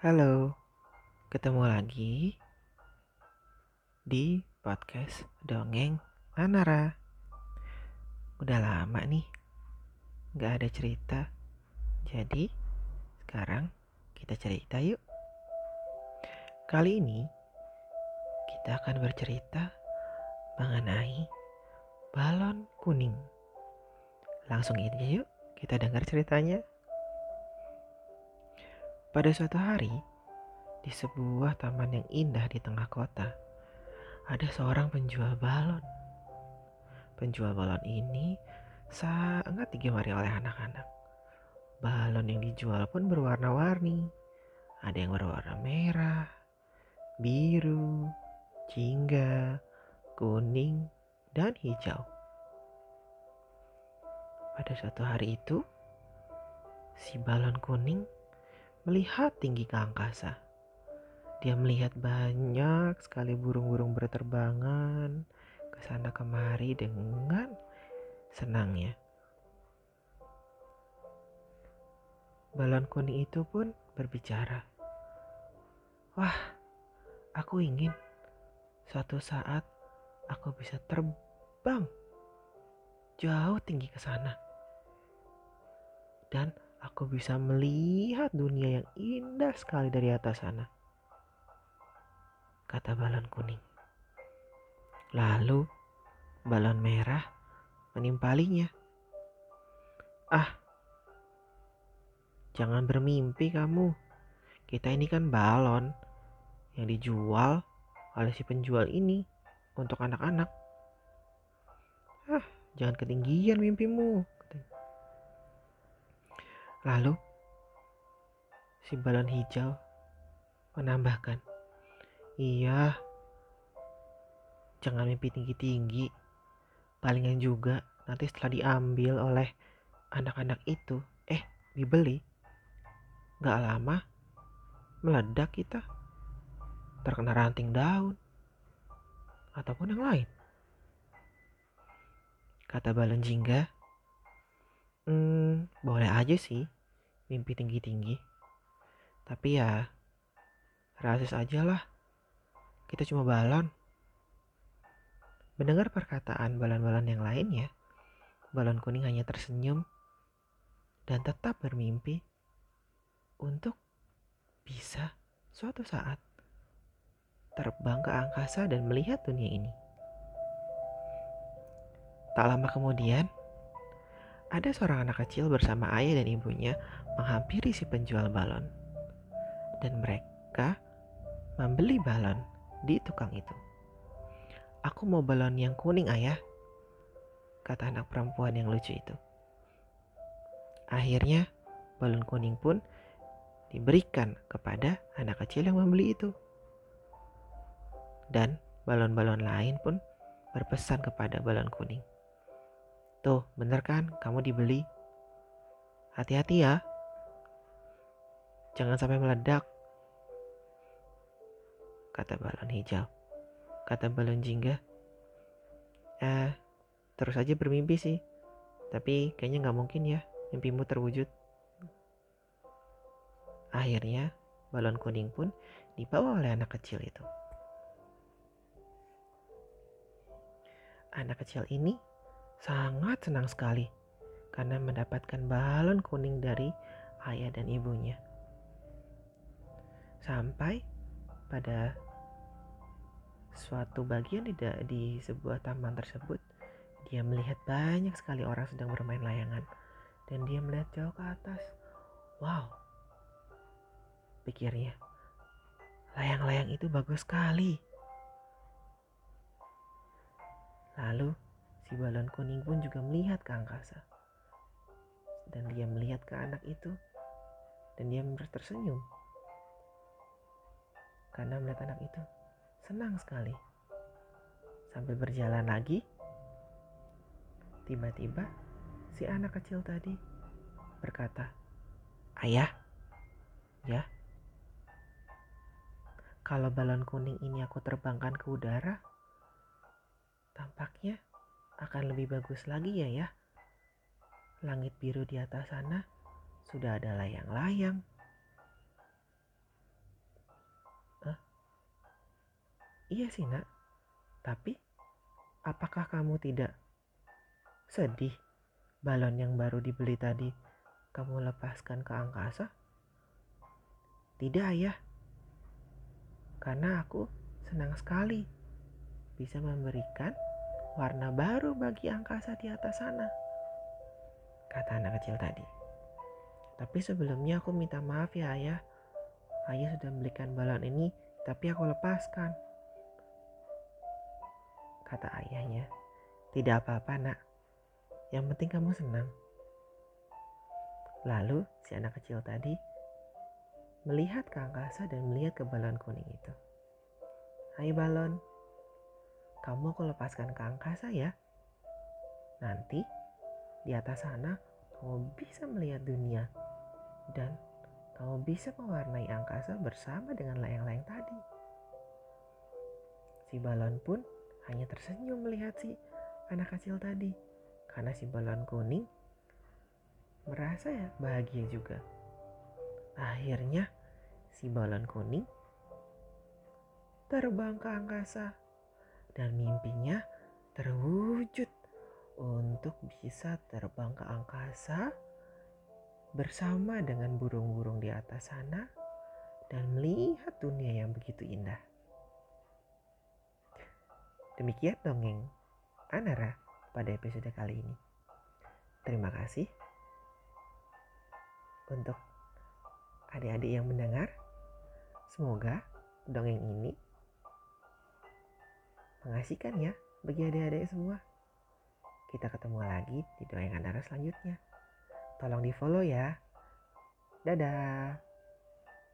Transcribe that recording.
Halo, ketemu lagi di podcast Dongeng Manara. Udah lama nih, gak ada cerita. Jadi, sekarang kita cerita yuk. Kali ini, kita akan bercerita mengenai balon kuning. Langsung aja yuk, kita dengar ceritanya. Pada suatu hari, di sebuah taman yang indah di tengah kota, ada seorang penjual balon. Penjual balon ini sangat digemari oleh anak-anak. Balon yang dijual pun berwarna-warni. Ada yang berwarna merah, biru, jingga, kuning, dan hijau. Pada suatu hari itu, si balon kuning melihat tinggi ke angkasa. Dia melihat banyak sekali burung-burung berterbangan ke sana kemari dengan senangnya. Balon kuning itu pun berbicara. Wah, aku ingin suatu saat aku bisa terbang jauh tinggi ke sana. Dan aku bisa melihat dunia yang indah sekali dari atas sana. Kata balon kuning. Lalu balon merah menimpalinya. Ah, jangan bermimpi kamu. Kita ini kan balon yang dijual oleh si penjual ini untuk anak-anak. Ah, jangan ketinggian mimpimu. Lalu, si balon hijau menambahkan, Iya, jangan mimpi tinggi-tinggi. Palingan juga nanti setelah diambil oleh anak-anak itu, eh dibeli, gak lama meledak kita. Terkena ranting daun, ataupun yang lain. Kata balon jingga, Hmm, boleh aja sih mimpi tinggi-tinggi. Tapi ya, rasis aja lah. Kita cuma balon. Mendengar perkataan balon-balon yang lainnya, balon kuning hanya tersenyum dan tetap bermimpi untuk bisa suatu saat terbang ke angkasa dan melihat dunia ini. Tak lama kemudian, ada seorang anak kecil bersama ayah dan ibunya menghampiri si penjual balon. Dan mereka membeli balon di tukang itu. Aku mau balon yang kuning ayah, kata anak perempuan yang lucu itu. Akhirnya balon kuning pun diberikan kepada anak kecil yang membeli itu. Dan balon-balon lain pun berpesan kepada balon kuning. Tuh, bener kan? Kamu dibeli. Hati-hati ya. Jangan sampai meledak. Kata balon hijau. Kata balon jingga. Eh, terus aja bermimpi sih. Tapi kayaknya nggak mungkin ya mimpimu terwujud. Akhirnya, balon kuning pun dibawa oleh anak kecil itu. Anak kecil ini sangat senang sekali karena mendapatkan balon kuning dari ayah dan ibunya. Sampai pada suatu bagian di, di sebuah taman tersebut, dia melihat banyak sekali orang sedang bermain layangan dan dia melihat jauh ke atas. Wow, pikirnya, layang-layang itu bagus sekali. Lalu Si balon kuning pun juga melihat ke angkasa. Dan dia melihat ke anak itu. Dan dia tersenyum. Karena melihat anak itu senang sekali. Sambil berjalan lagi, tiba-tiba si anak kecil tadi berkata, Ayah, ya, kalau balon kuning ini aku terbangkan ke udara, tampaknya akan lebih bagus lagi ya ya. Langit biru di atas sana sudah ada layang-layang. Hah? Iya sih nak, tapi apakah kamu tidak sedih balon yang baru dibeli tadi kamu lepaskan ke angkasa? Tidak ya, karena aku senang sekali bisa memberikan warna baru bagi angkasa di atas sana. Kata anak kecil tadi. Tapi sebelumnya aku minta maaf ya ayah. Ayah sudah membelikan balon ini, tapi aku lepaskan kata ayahnya. Tidak apa-apa nak, yang penting kamu senang. Lalu si anak kecil tadi melihat ke angkasa dan melihat ke balon kuning itu. Hai balon, kamu aku lepaskan ke angkasa ya. Nanti di atas sana kamu bisa melihat dunia dan kamu bisa mewarnai angkasa bersama dengan layang-layang tadi. Si balon pun hanya tersenyum melihat si anak kecil tadi karena si balon kuning merasa ya bahagia juga. Akhirnya si balon kuning terbang ke angkasa dan mimpinya terwujud untuk bisa terbang ke angkasa bersama dengan burung-burung di atas sana dan melihat dunia yang begitu indah. Demikian dongeng Anara pada episode kali ini. Terima kasih untuk adik-adik yang mendengar. Semoga dongeng ini mengasihkan ya bagi adik-adik semua. Kita ketemu lagi di dongeng Anara selanjutnya. Tolong di follow ya. Dadah.